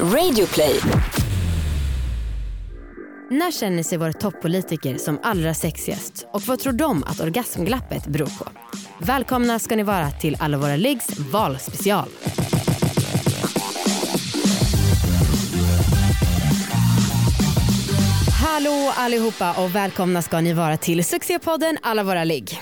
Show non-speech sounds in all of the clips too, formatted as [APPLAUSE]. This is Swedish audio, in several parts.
Radioplay. När känner sig våra toppolitiker som allra sexigast och vad tror de att orgasmglappet beror på? Välkomna ska ni vara till Alla våra liggs valspecial. Hallå allihopa och välkomna ska ni vara till succépodden Alla våra ligg.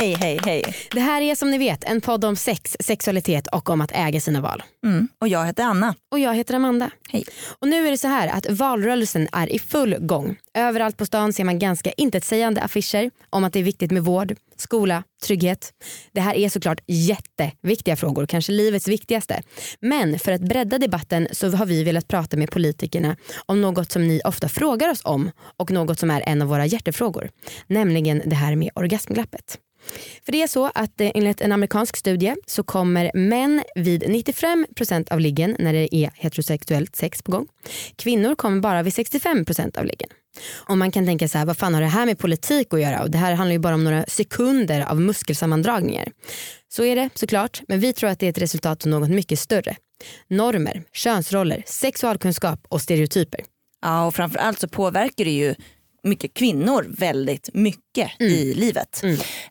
Hej, hej, hej. Det här är som ni vet en podd om sex, sexualitet och om att äga sina val. Mm. Och jag heter Anna. Och jag heter Amanda. Hej. Och nu är det så här att valrörelsen är i full gång. Överallt på stan ser man ganska intetsägande affischer om att det är viktigt med vård, skola, trygghet. Det här är såklart jätteviktiga frågor, kanske livets viktigaste. Men för att bredda debatten så har vi velat prata med politikerna om något som ni ofta frågar oss om och något som är en av våra hjärtefrågor. Nämligen det här med orgasmglappet. För det är så att eh, enligt en amerikansk studie så kommer män vid 95% av liggen när det är heterosexuellt sex på gång. Kvinnor kommer bara vid 65% av liggen. Och man kan tänka så här, vad fan har det här med politik att göra? Och det här handlar ju bara om några sekunder av muskelsammandragningar. Så är det såklart, men vi tror att det är ett resultat av något mycket större. Normer, könsroller, sexualkunskap och stereotyper. Ja, och framförallt så påverkar det ju mycket kvinnor väldigt mycket Mm. i livet.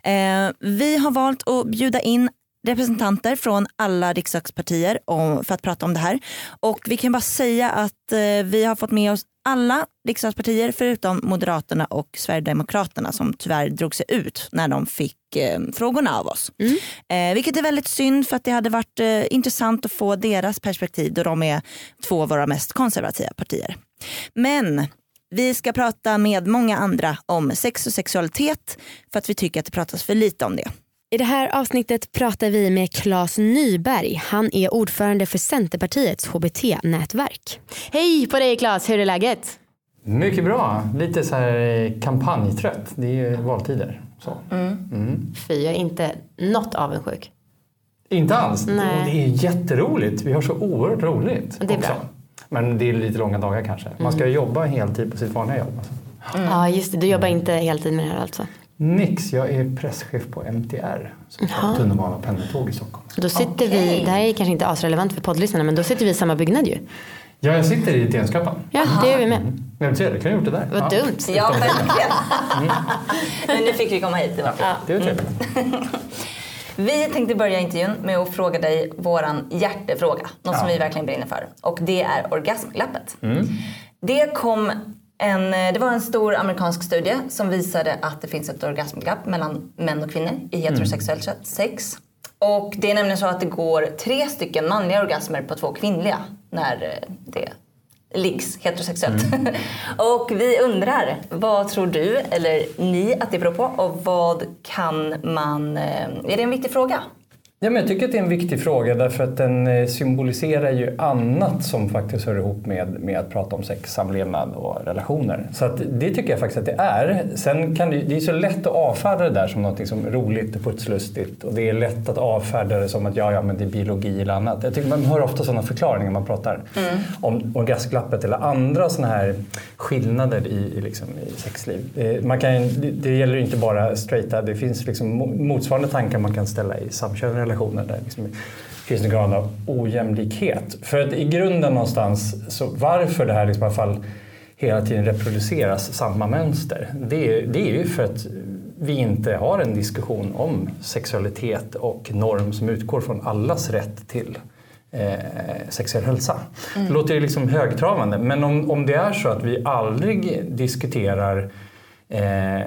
Eh, vi har valt att bjuda in representanter från alla riksdagspartier om, för att prata om det här. Och vi kan bara säga att eh, vi har fått med oss alla riksdagspartier förutom Moderaterna och Sverigedemokraterna som tyvärr drog sig ut när de fick eh, frågorna av oss. Eh, vilket är väldigt synd för att det hade varit eh, intressant att få deras perspektiv då de är två av våra mest konservativa partier. Men vi ska prata med många andra om sex och sexualitet för att vi tycker att det pratas för lite om det. I det här avsnittet pratar vi med Claes Nyberg. Han är ordförande för Centerpartiets HBT-nätverk. Hej på dig Claes, hur är läget? Mycket bra. Lite så här eh, kampanjtrött. Det är ju valtider. Så. Fy, jag är inte något avundsjuk. Inte alls. Nej. Det är jätteroligt. Vi har så oerhört roligt. Det är också. bra. Mm. Men det är lite långa dagar kanske. Man ska ju jobba heltid på sitt vanliga jobb. Alltså. Ja just det, du jobbar inte heltid med det här alltså? Nix, jag är presschef på MTR. Som har tunnelbana och pendeltåg i Stockholm. Då sitter vi, det här är kanske inte asrelevant för poddlyssnarna men då sitter vi i samma byggnad ju. Ja, jag sitter i Tenskappan. Ja, det gör vi med. Men trevligt, kan jag gjort det där. Vad dumt. Ja, verkligen. Men nu fick vi komma hit. Det var Ja. Det trevligt. Vi tänkte börja intervjun med att fråga dig våran hjärtefråga. Något som Ja. vi verkligen brinner för. Och det är orgasmglappet. Det kom en, det var en stor amerikansk studie som visade att det finns ett orgasmglapp mellan män och kvinnor i heterosexuellt sex. Och det är nämligen så att det går tre stycken manliga orgasmer på två kvinnliga när eh, det liggs heterosexuellt. [LAUGHS] och vi undrar, vad tror du eller ni att det beror på och vad kan man... eh, Är det en viktig fråga? Ja, men jag tycker att det är en viktig fråga därför att den eh, symboliserar ju annat som faktiskt hör ihop med, med att prata om sex, samlevnad och relationer. Så att det tycker jag faktiskt att det är. Sen kan det, det är så lätt att avfärda det där som något som roligt och putslustigt och det är lätt att avfärda det som att ja, ja, men det är biologi eller annat. Jag tycker man hör ofta sådana förklaringar man pratar om orgasmglappet eller andra sådana här skillnader i, i, liksom, i sexliv. Eh, Man kan, det, det gäller inte bara straighta, det finns liksom mo- motsvarande tankar man kan ställa i samkönade relationer där liksom finns en grad av ojämlikhet. För att i grunden någonstans, så varför det här liksom i alla fall hela tiden reproduceras samma mönster, det är, det är ju för att vi inte har en diskussion om sexualitet och norm som utgår från allas rätt till eh, sexuell hälsa. Det låter ju liksom högtravande men om, om det är så att vi aldrig diskuterar eh,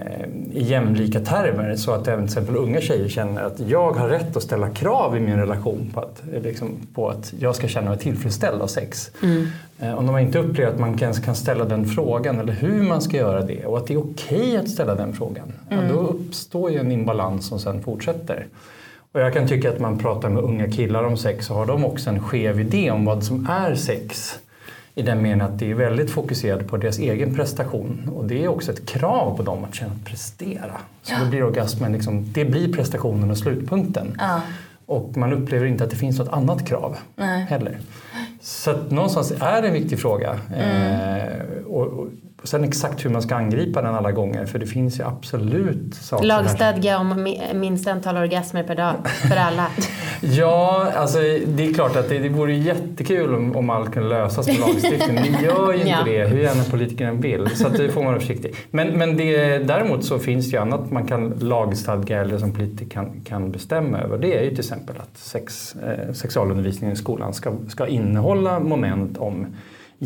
i jämlika termer så att även till exempel unga tjejer känner att jag har rätt att ställa krav i min relation på att, liksom, på att jag ska känna mig tillfredsställd av sex. Eh, om de inte upplever att man ens kan ställa den frågan eller hur man ska göra det och att det är okej att ställa den frågan. Ja, då uppstår ju en imbalans som sen fortsätter. Och jag kan tycka att man pratar med unga killar om sex så har de också en skev idé om vad som är sex. I den meningen att det är väldigt fokuserat på deras egen prestation. Och det är också ett krav på dem att känna att prestera. Så då blir orgasmen liksom, det blir prestationen och slutpunkten. Och man upplever inte att det finns något annat krav heller. Så att någonstans är det en viktig fråga. Eh, och, och sen exakt hur man ska angripa den alla gånger. För det finns ju absolut saker Lagstadga om mi- minst antal orgasmer per dag för alla. [LAUGHS] Ja, alltså det är klart att det, det vore jättekul om, om allt kunde lösas med lagstiftning. Det gör ju inte [LAUGHS] Ja. det, hur gärna politikerna vill. Så att det får man vara försiktig. Men, men det, däremot så finns det ju annat man kan lagstadga eller som politiker kan, kan bestämma över. Det är ju till exempel att sex, eh, sexualundervisningen i skolan ska, ska innehålla moment om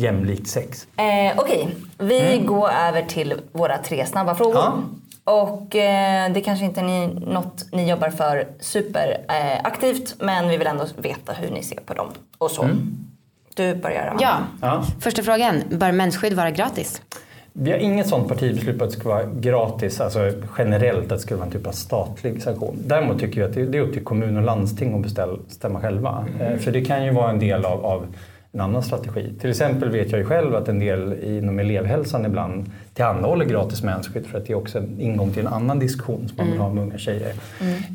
jämlikt sex. Eh, Okej, vi går över till våra tre snabba frågor. Ja. Och eh, det kanske inte är ni, något ni jobbar för superaktivt eh, men vi vill ändå veta hur ni ser på dem och så. Du börjar. Ja, Ja. första frågan. Bör mensskydd vara gratis? Vi har inget sånt partibeslut på att det ska vara gratis, alltså generellt att det ska vara en typ av statlig sanktion. Däremot tycker jag att det är upp till kommun och landsting att bestämma själva. Eh, För det kan ju vara en del av, av en annan strategi. Till exempel vet jag ju själv att en del inom elevhälsan ibland tillhandahåller gratis mensskydd för att det är också en ingång till en annan diskussion som man vill ha med unga tjejer.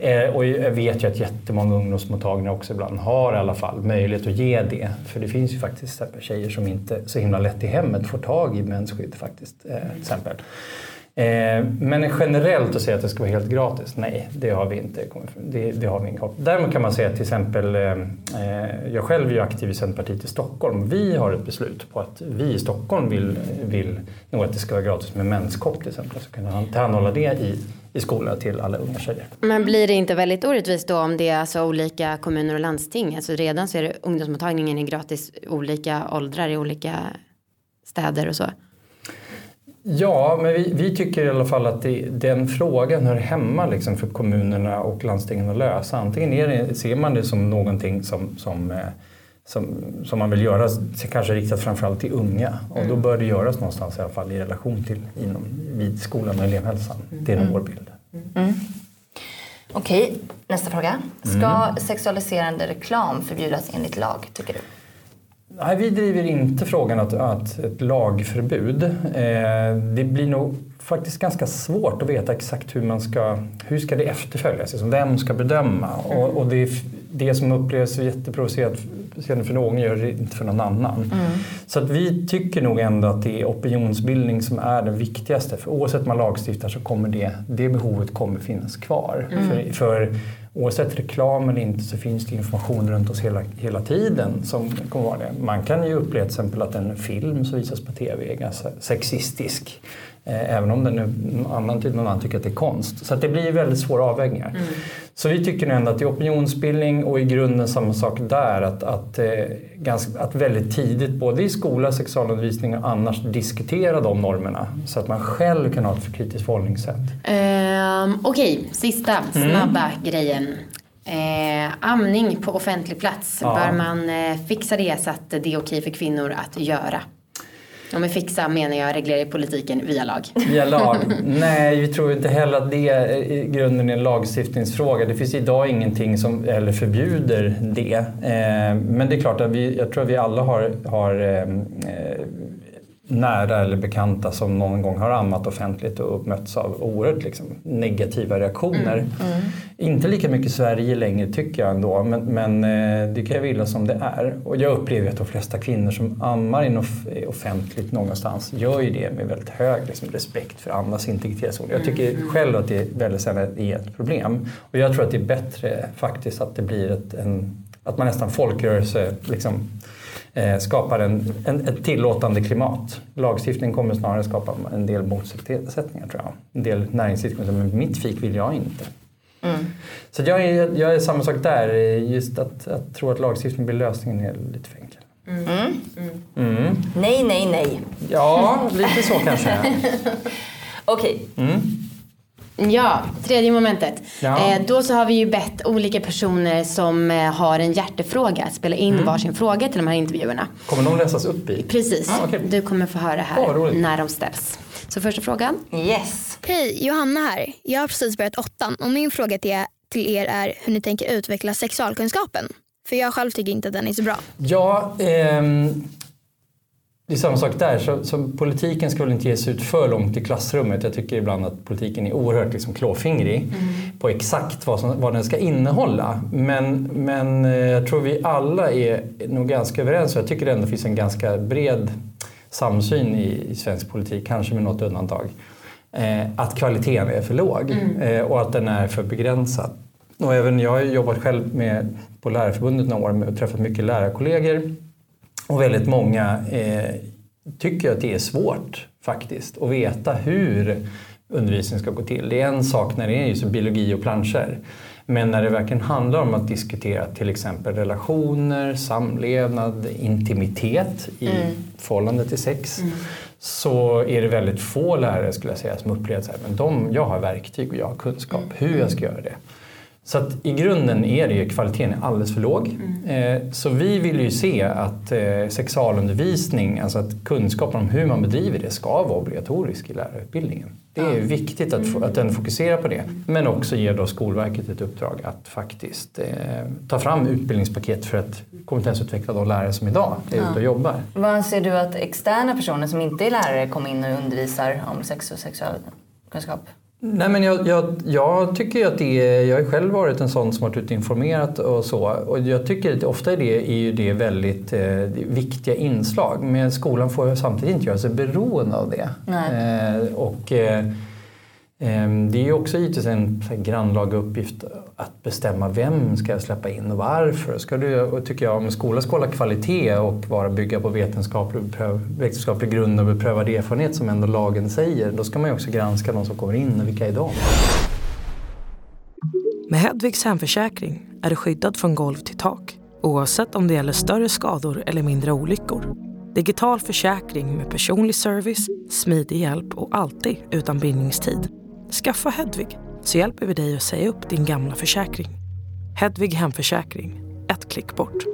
Eh, och jag vet ju att jättemånga ungdomsmottagningar också ibland har i alla fall möjlighet att ge det. För det finns ju faktiskt tjejer som inte så himla lätt i hemmet får tag i mensskydd faktiskt. Eh, till exempel. Eh, men generellt att säga att det ska vara helt gratis, nej det har vi inte. Det, det har vi inte. Däremot kan man säga till exempel, eh, eh, jag själv är ju aktiv i Centerpartiet i Stockholm. Vi har ett beslut på att vi i Stockholm vill, vill nog att det ska vara gratis med menskopp till exempel. Så kan man tillhandahålla det i, i skolorna till alla unga tjejer. Men blir det inte väldigt orättvist då om det är alltså olika kommuner och landsting? Alltså redan så är det ungdomsmottagningen är gratis olika åldrar i olika städer och så. Ja, men vi, vi tycker i alla fall att det, den frågan hör hemma liksom för kommunerna och landstingen att lösa. Antingen är det, ser man det som någonting som, som, eh, som, som man vill göra, kanske riktat framförallt till unga. Och då bör det göras någonstans i alla fall i relation till inom, vid skolan och elevhälsan. Det är nog vår bild. Okej, nästa fråga. Ska sexualiserande reklam förbjudas enligt lag, tycker du? Nej, vi driver inte frågan att, att ett lagförbud. Eh, det blir nog faktiskt ganska svårt att veta exakt hur man ska, hur ska det efterföljas, alltså vem ska bedöma? Och, och det, det som upplevs jätteprovocerande för någon gör det inte för någon annan. Så att vi tycker nog ändå att det är opinionsbildning som är det viktigaste. För oavsett man lagstiftar så kommer det, det behovet kommer finnas kvar. För, för oavsett reklam eller inte så finns det information runt oss hela, hela tiden som kommer vara det. Man kan ju uppleva till exempel att en film som visas på tv är ganska sexistisk. Eh, även om den nu, annan, någon annan tycker att det är konst. Så det blir väldigt svåra avvägningar. Så vi tycker nog ändå att är opinionsbildning och i grunden samma sak där. Att, att, eh, ganska, att väldigt tidigt, både i skola, sexualundervisning och annars, diskutera de normerna. Så att man själv kan ha ett kritiskt förhållningssätt. Ehm, Okej, sista snabba grejen. Eh, amning på offentlig plats. Ja. Bör man eh, fixa det så att det är okej för kvinnor att göra? Och med fixa menar jag reglera i politiken via lag. Via lag? [LAUGHS] Nej, vi tror inte heller att det är i grunden är en lagstiftningsfråga. Det finns idag ingenting som eller förbjuder det. Eh, men det är klart att vi, jag tror att vi alla har, har eh, eh, nära eller bekanta som någon gång har ammat offentligt och uppmötts av oerhört liksom, negativa reaktioner. Inte lika mycket Sverige längre tycker jag ändå, men, men eh, det kan jag vilja som det är. Och jag upplever att de flesta kvinnor som ammar in off- offentligt någonstans gör ju det med väldigt hög liksom, respekt för andras integritet. Jag tycker själv att det är väldigt sällan är ett problem. Och jag tror att det är bättre faktiskt att det blir ett, en, att man nästan folkrörelse liksom, eh, skapar en, en, ett tillåtande klimat. Lagstiftning kommer snarare skapa en del motsättningar tror jag. En del näringsidkare säger men mitt fik vill jag inte. Så jag är, jag är samma sak där. Just att, att tro att lagstiftning blir lösningen är lite för enkel. Mm. Nej, nej, nej. Ja, lite så kanske. [LAUGHS] Okej, Ja, tredje momentet. Ja. Eh, då så har vi ju bett olika personer som eh, har en hjärtefråga att spela in varsin fråga till de här intervjuerna. Kommer de läsas upp i? Precis, Ah, okej. du kommer få höra här roligt. när de ställs. Så första frågan. yes. Hej, Johanna här. Jag har precis börjat åttan och min fråga till er, till er är hur ni tänker utveckla sexualkunskapen. För jag själv tycker inte att den är så bra. Ja, ehm, det är samma sak där. Så, så politiken ska väl inte ge sig ut för långt i klassrummet. Jag tycker ibland att politiken är oerhört liksom klåfingrig på exakt vad, som, vad den ska innehålla. Men, men eh, jag tror vi alla är nog ganska överens. och Jag tycker det ändå finns en ganska bred samsyn i, i svensk politik, kanske med något undantag. Eh, att kvaliteten är för låg eh, och att den är för begränsad. Och även jag har jobbat själv med på Lärarförbundet några år och träffat mycket lärarkollegor. Och väldigt många eh, tycker att det är svårt faktiskt att veta hur undervisningen ska gå till. Det är en sak när det är just biologi och planscher. Men när det verkligen handlar om att diskutera till exempel relationer, samlevnad, intimitet i mm. förhållande till sex mm. så är det väldigt få lärare skulle jag säga som upplever att jag har verktyg och jag har kunskap mm. hur jag ska göra det. Så att i grunden är det ju, kvaliteten är alldeles för låg. Mm. Eh, så vi vill ju se att eh, sexualundervisning, alltså att kunskapen om hur man bedriver det ska vara obligatorisk i lärarutbildningen. Det är mm. viktigt att, att den fokuserar på det. Men också ger då Skolverket ett uppdrag att faktiskt eh, ta fram utbildningspaket för att kompetensutveckla de lärare som idag är ja. ute och jobbar. Vad anser du att externa personer som inte är lärare kommer in och undervisar om sex och sexualkunskap? Nej, men jag, jag, jag tycker att det är, jag har själv varit en sån som varit ute informerat och så. Och jag tycker att ofta är det, är ju det väldigt eh, viktiga inslag. Men skolan får samtidigt inte göra sig beroende av det. Eh, och, eh, Ehm, det är ju också givetvis en grannlaga uppgift att bestämma vem ska jag släppa in och varför. Ska du, och tycker jag, om skolan ska hålla kvalitet och vara bygga på vetenskaplig, vetenskaplig grund och beprövad erfarenhet som ändå lagen säger, då ska man ju också granska de som kommer in och vilka är de? Med Hedvigs hemförsäkring är du skyddad från golv till tak oavsett om det gäller större skador eller mindre olyckor. Digital försäkring med personlig service, smidig hjälp och alltid utan bindningstid. Skaffa Hedvig så hjälper vi dig att säga upp din gamla försäkring. Hedvig Hemförsäkring, ett klick bort.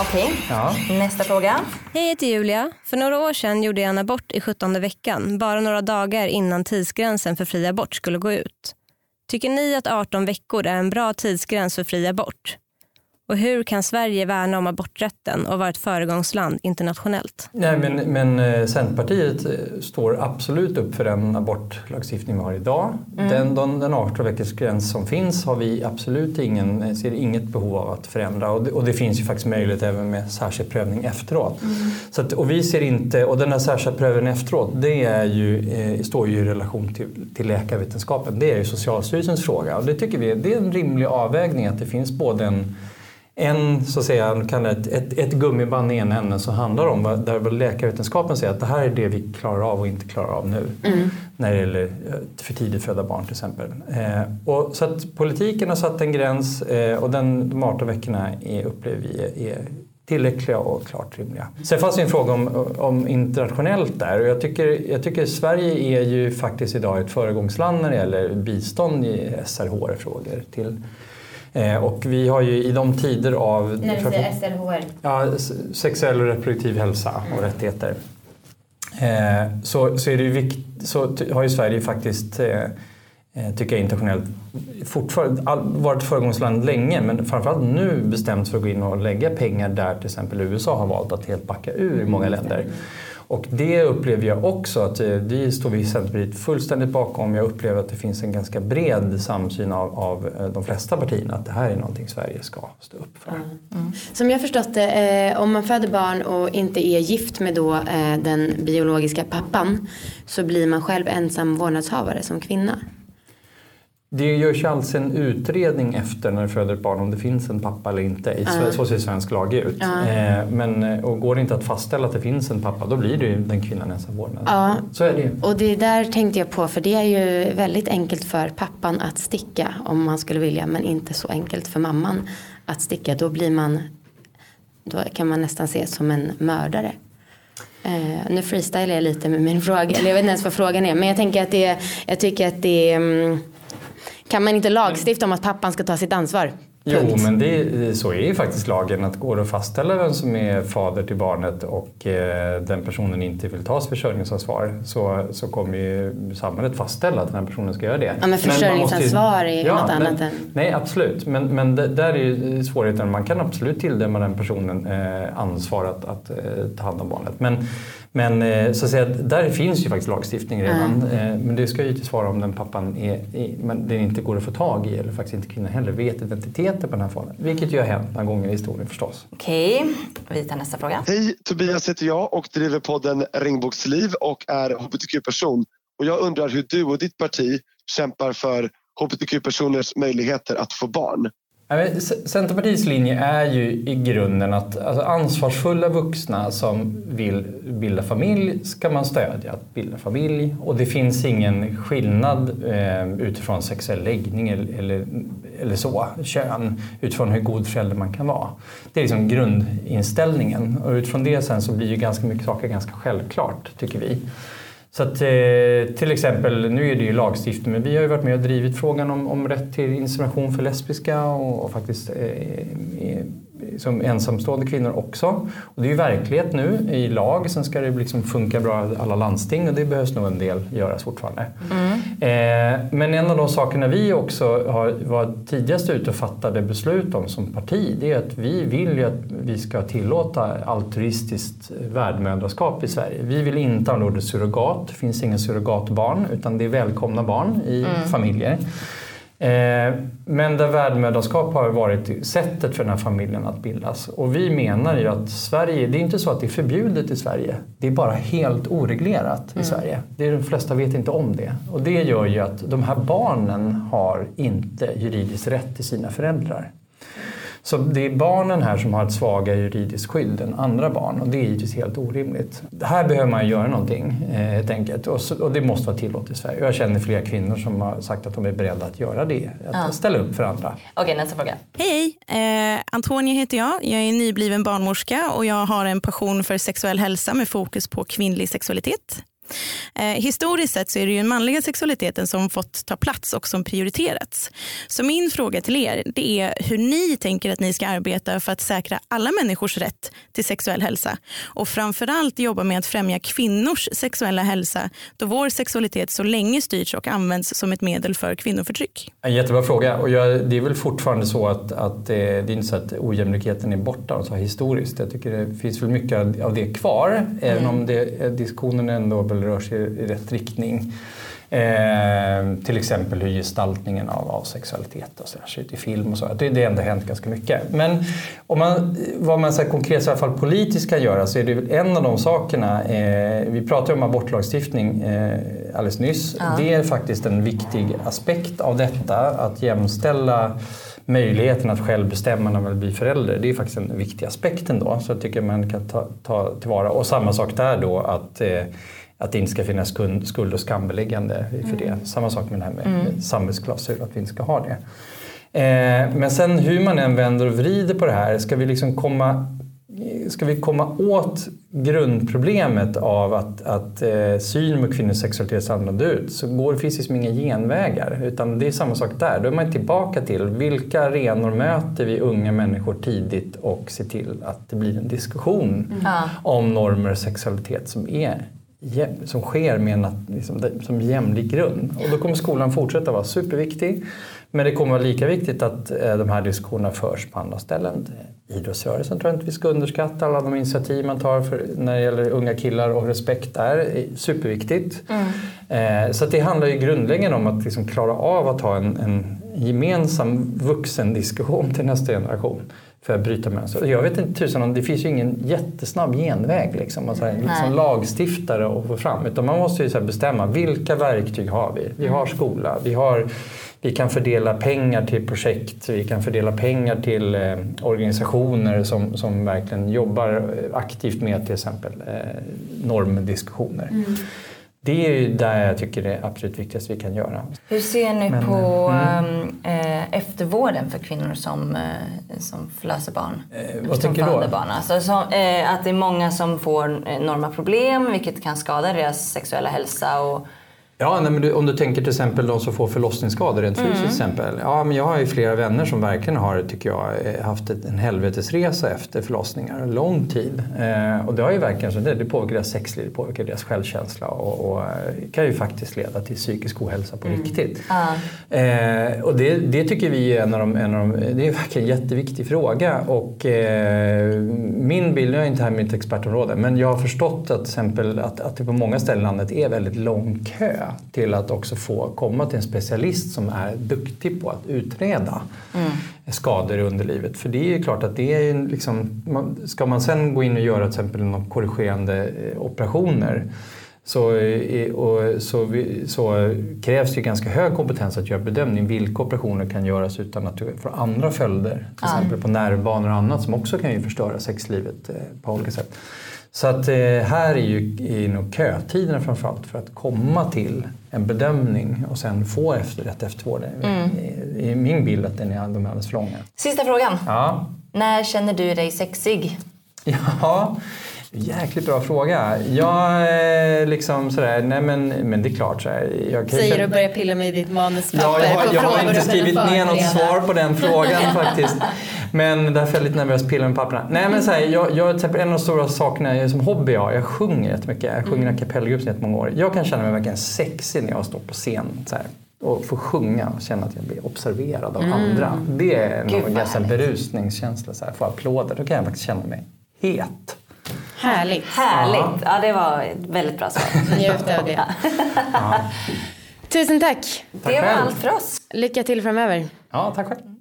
Okej, ja. nästa fråga. Hej, jag heter Julia. För några år sedan gjorde jag en abort i 17 veckan, bara några dagar innan tidsgränsen för fri abort skulle gå ut. Tycker ni att 18 veckor är en bra tidsgräns för fri abort? Och hur kan Sverige värna om aborträtten och vara ett föregångsland internationellt? Nej, men, men eh, Centerpartiet eh, står absolut upp för den abortlagstiftning vi har idag. Mm. Den, den, den 18 veckors gräns som finns har vi absolut ingen, eh, ser inget behov av att förändra och det, och det finns ju faktiskt möjlighet även med särskild prövning efteråt. Mm. Så att, och vi ser inte, och den här särskilda prövningen efteråt det är ju, eh, står ju i relation till, till läkarvetenskapen. Det är ju Socialstyrelsens fråga och det tycker vi det är en rimlig avvägning att det finns både en en, så att säga, kan ett, ett, ett gummiband i ena änden som handlar om där läkarvetenskapen säger att det här är det vi klarar av och inte klarar av nu. Mm. När det gäller eh, för tidigt födda barn till exempel. Eh, och, så att politiken har satt en gräns eh, och den, de 18 veckorna är, upplever vi är tillräckliga och klart rimliga. Sen fanns det en fråga om, om internationellt där och jag tycker, jag tycker Sverige är ju faktiskt idag ett föregångsland när det gäller bistånd i SRHR-frågor till och vi har ju i de tider av... När du säger SLHR? Ja, sexuell och reproduktiv hälsa och mm. rättigheter. Eh, så, så, är det vikt, så har ju Sverige faktiskt, eh, tycker jag internationellt, fortfarande varit föregångsland länge men framförallt nu bestämt för att gå in och lägga pengar där till exempel USA har valt att helt backa ur i många länder. Och det upplever jag också att eh, det står vi i Centerpartiet fullständigt bakom. Jag upplever att det finns en ganska bred samsyn av, av eh, de flesta partierna att det här är någonting Sverige ska stå upp för. Mm. Mm. Som jag förstått det, eh, om man föder barn och inte är gift med då, eh, den biologiska pappan så blir man själv ensam vårdnadshavare som kvinna. Det görs alltså en utredning efter när du föder ett barn om det finns en pappa eller inte. uh. Så ser svensk lag ut. Uh. men, eh, och går det inte att fastställa att det finns en pappa då blir det ju den kvinnan ensam vårdnad. Ja. Så är det Och det där tänkte jag på för det är ju väldigt enkelt för pappan att sticka om man skulle vilja men inte så enkelt för mamman att sticka. Då blir man, då kan man nästan ses som en mördare. Uh, nu freestylar jag lite med min fråga, eller jag vet inte ens vad frågan är men jag tänker att det, jag tycker att det um, kan man inte lagstifta om att pappan ska ta sitt ansvar? Punkt. Jo, men det, så är ju faktiskt lagen. Att går det att fastställa vem som är fader till barnet och eh, den personen inte vill ta försörjningsansvar så, så kommer ju samhället fastställa att den här personen ska göra det. Ja, men försörjningsansvar är ju ja, något men, annat än... Nej, absolut. Men, men det, där är ju svårigheten. Man kan absolut tilldöma den personen eh, ansvar att, att eh, ta hand om barnet. Men, men eh, så att säga, där finns ju faktiskt lagstiftning redan. Mm. Men det ska ju inte svara om den pappan är, men det inte går att få tag i eller faktiskt inte kvinnan heller vet identiteten på den här fadern. Vilket ju har hänt några gånger i historien förstås. Okej, vi tar nästa fråga. Hej, Tobias heter jag och driver podden Ringboksliv och är hbtq-person. Och jag undrar hur du och ditt parti kämpar för hbtq-personers möjligheter att få barn. Centerpartiets linje är ju i grunden att alltså ansvarsfulla vuxna som vill bilda familj ska man stödja att bilda familj. Och det finns ingen skillnad eh, utifrån sexuell läggning eller, eller, eller, så, kön, utifrån hur god förälder man kan vara. Det är liksom grundinställningen och utifrån det sen så blir ju ganska mycket saker ganska självklart, tycker vi. Så att, eh, till exempel, nu är det ju lagstiftning, men vi har ju varit med och drivit frågan om, om rätt till insemination för lesbiska och, och faktiskt eh, som ensamstående kvinnor också. Och det är ju verklighet nu i lag. Sen ska det liksom funka bra i alla landsting och det behövs nog en del göras fortfarande. Mm. Eh, men en av de sakerna vi också har, var tidigast ute och fattade beslut om som parti det är att vi vill ju att vi ska tillåta altruistiskt värdmödraskap i Sverige. Vi vill inte ha ordet surrogat. Det finns inga surrogatbarn utan det är välkomna barn i mm. familjer. Eh, men där värdmödraskap har varit sättet för den här familjen att bildas. Och vi menar ju att Sverige, det är inte så att det är förbjudet i Sverige. Det är bara helt oreglerat i mm. Sverige. Det är, de flesta vet inte om det. Och det gör ju att de här barnen har inte juridiskt rätt till sina föräldrar. Så det är barnen här som har ett svagare juridiskt skydd än andra barn och det är givetvis helt orimligt. Här behöver man göra någonting eh, helt enkelt och, så, och det måste vara tillåtet i Sverige. Jag känner flera kvinnor som har sagt att de är beredda att göra det, att ja. ställa upp för andra. Okej, nästa fråga. Hej, hej. Eh, Antonia heter jag. Jag är nybliven barnmorska och jag har en passion för sexuell hälsa med fokus på kvinnlig sexualitet. Eh, historiskt sett så är det ju den manliga sexualiteten som fått ta plats och som prioriterats. Så min fråga till er det är hur ni tänker att ni ska arbeta för att säkra alla människors rätt till sexuell hälsa och framförallt jobba med att främja kvinnors sexuella hälsa då vår sexualitet så länge styrts och används som ett medel för kvinnoförtryck. En jättebra fråga och jag, det är väl fortfarande så att, att det, det är inte så att ojämlikheten är borta så historiskt. Jag tycker det finns väl mycket av det kvar mm. även om det, diskussionen ändå rör sig i rätt riktning. Eh, till exempel hur gestaltningen av, av sexualitet och så där, ser ut i film och så. Det, det har ändå hänt ganska mycket. Men om man, vad man så konkret i alla fall politiskt kan göra så är det en av de sakerna, eh, vi pratade om abortlagstiftning eh, alldeles nyss. Ja. Det är faktiskt en viktig aspekt av detta, att jämställa möjligheten att själv bestämma när man vill bli förälder. Det är faktiskt en viktig aspekt ändå, så jag tycker man kan ta, ta tillvara. Och samma sak där då att eh, att det inte ska finnas skuld och skambeläggande för det. Mm. Samma sak med det här med mm. samvetsklausul, att vi inte ska ha det. Eh, men sen hur man än vänder och vrider på det här, ska vi liksom komma Ska vi komma åt grundproblemet av att, att eh, synen på kvinnors sexualitet ser annorlunda ut så går, finns det liksom inga genvägar. Utan det är samma sak där. Då är man tillbaka till vilka arenor möter vi unga människor tidigt och ser till att det blir en diskussion mm. om normer och sexualitet som är som sker med en, liksom, som jämlik grund. Och då kommer skolan fortsätta vara superviktig. Men det kommer vara lika viktigt att eh, de här diskussionerna förs på andra ställen. Idrottsrörelsen tror jag inte vi ska underskatta. Alla de initiativ man tar för, när det gäller unga killar och respekt där är superviktigt. Mm. Eh, så det handlar ju grundläggande om att liksom klara av att ha en, en gemensam vuxendiskussion till nästa generation för att bryta mönster. Jag vet inte tusan om det finns ju ingen jättesnabb genväg liksom, alltså, liksom lagstiftare och få fram. Utan man måste ju så bestämma vilka verktyg har vi? Vi har skola, vi, har, vi kan fördela pengar till projekt, vi kan fördela pengar till eh, organisationer som, som verkligen jobbar aktivt med till exempel eh, normdiskussioner. Mm. Det är ju där jag tycker det är absolut viktigast vi kan göra. Hur ser ni Men, på mm. äh, eftervården för kvinnor som, äh, som förlöser barn? Äh, vad tänker du då? Barn? Alltså, som, äh, att det är många som får enorma problem vilket kan skada deras sexuella hälsa. Och, Ja, nej, men du, om du tänker till exempel de som får förlossningsskador rent fysiskt mm. exempel. Ja, men jag har ju flera vänner som verkligen har, tycker jag, eh, haft en helvetesresa efter förlossningar. Lång tid. Eh, och det har ju verkligen så det, det påverkar deras sexliv, det påverkar deras självkänsla och, och eh, kan ju faktiskt leda till psykisk ohälsa på mm. riktigt. Ah. Eh, och det, det, tycker vi är en av de, en av de, det är verkligen en jätteviktig fråga. Och eh, min bild, jag är inte här med mitt expertområde, men jag har förstått att, exempel, att, att det på många ställen i landet är väldigt lång kö till att också få komma till en specialist som är duktig på att utreda mm. skador i underlivet. För det är klart att det är liksom, ska man sen gå in och göra till exempel någon korrigerande eh, operationer så, eh, och, så, så krävs det ganska hög kompetens att göra bedömning vilka operationer kan göras utan att du får andra följder. Till exempel på nervbanor och annat som också kan ju förstöra sexlivet eh, på olika sätt. Så att eh, här är ju är nog kötiderna framförallt för att komma till en bedömning och sen få efter rätt eftervård. Mm. I min bild att den är, de är alldeles för långa. Sista frågan. Ja. När känner du dig sexig? [LAUGHS] Ja, jäkligt bra fråga. Jag är liksom sådär, nej men, men det är klart. Sådär, jag kan Säger du och börjar pilla med ditt manuspapper Ja, jag har, jag har inte skrivit ner något svar på den frågan [LAUGHS] faktiskt. Men därför är jag lite nervös att pilla med papperna. Nej men så här, jag, jag, en av de stora sakerna jag, som hobby jag har, jag sjunger jättemycket. Jag sjunger i en kapellgrupp sedan jättemånga år. Jag kan känna mig verkligen sexig när jag står på scen. Så här, och får sjunga och känna att jag blir observerad av andra. Det är Gud, en ganska berusningskänsla. Så här, få applåder, då kan jag faktiskt känna mig het. Härligt. Härligt. Ja, det var ett väldigt bra svar. [LAUGHS] Njut av det. Tusen tack. Det var allt för oss. Lycka till framöver. Ja, tack själv.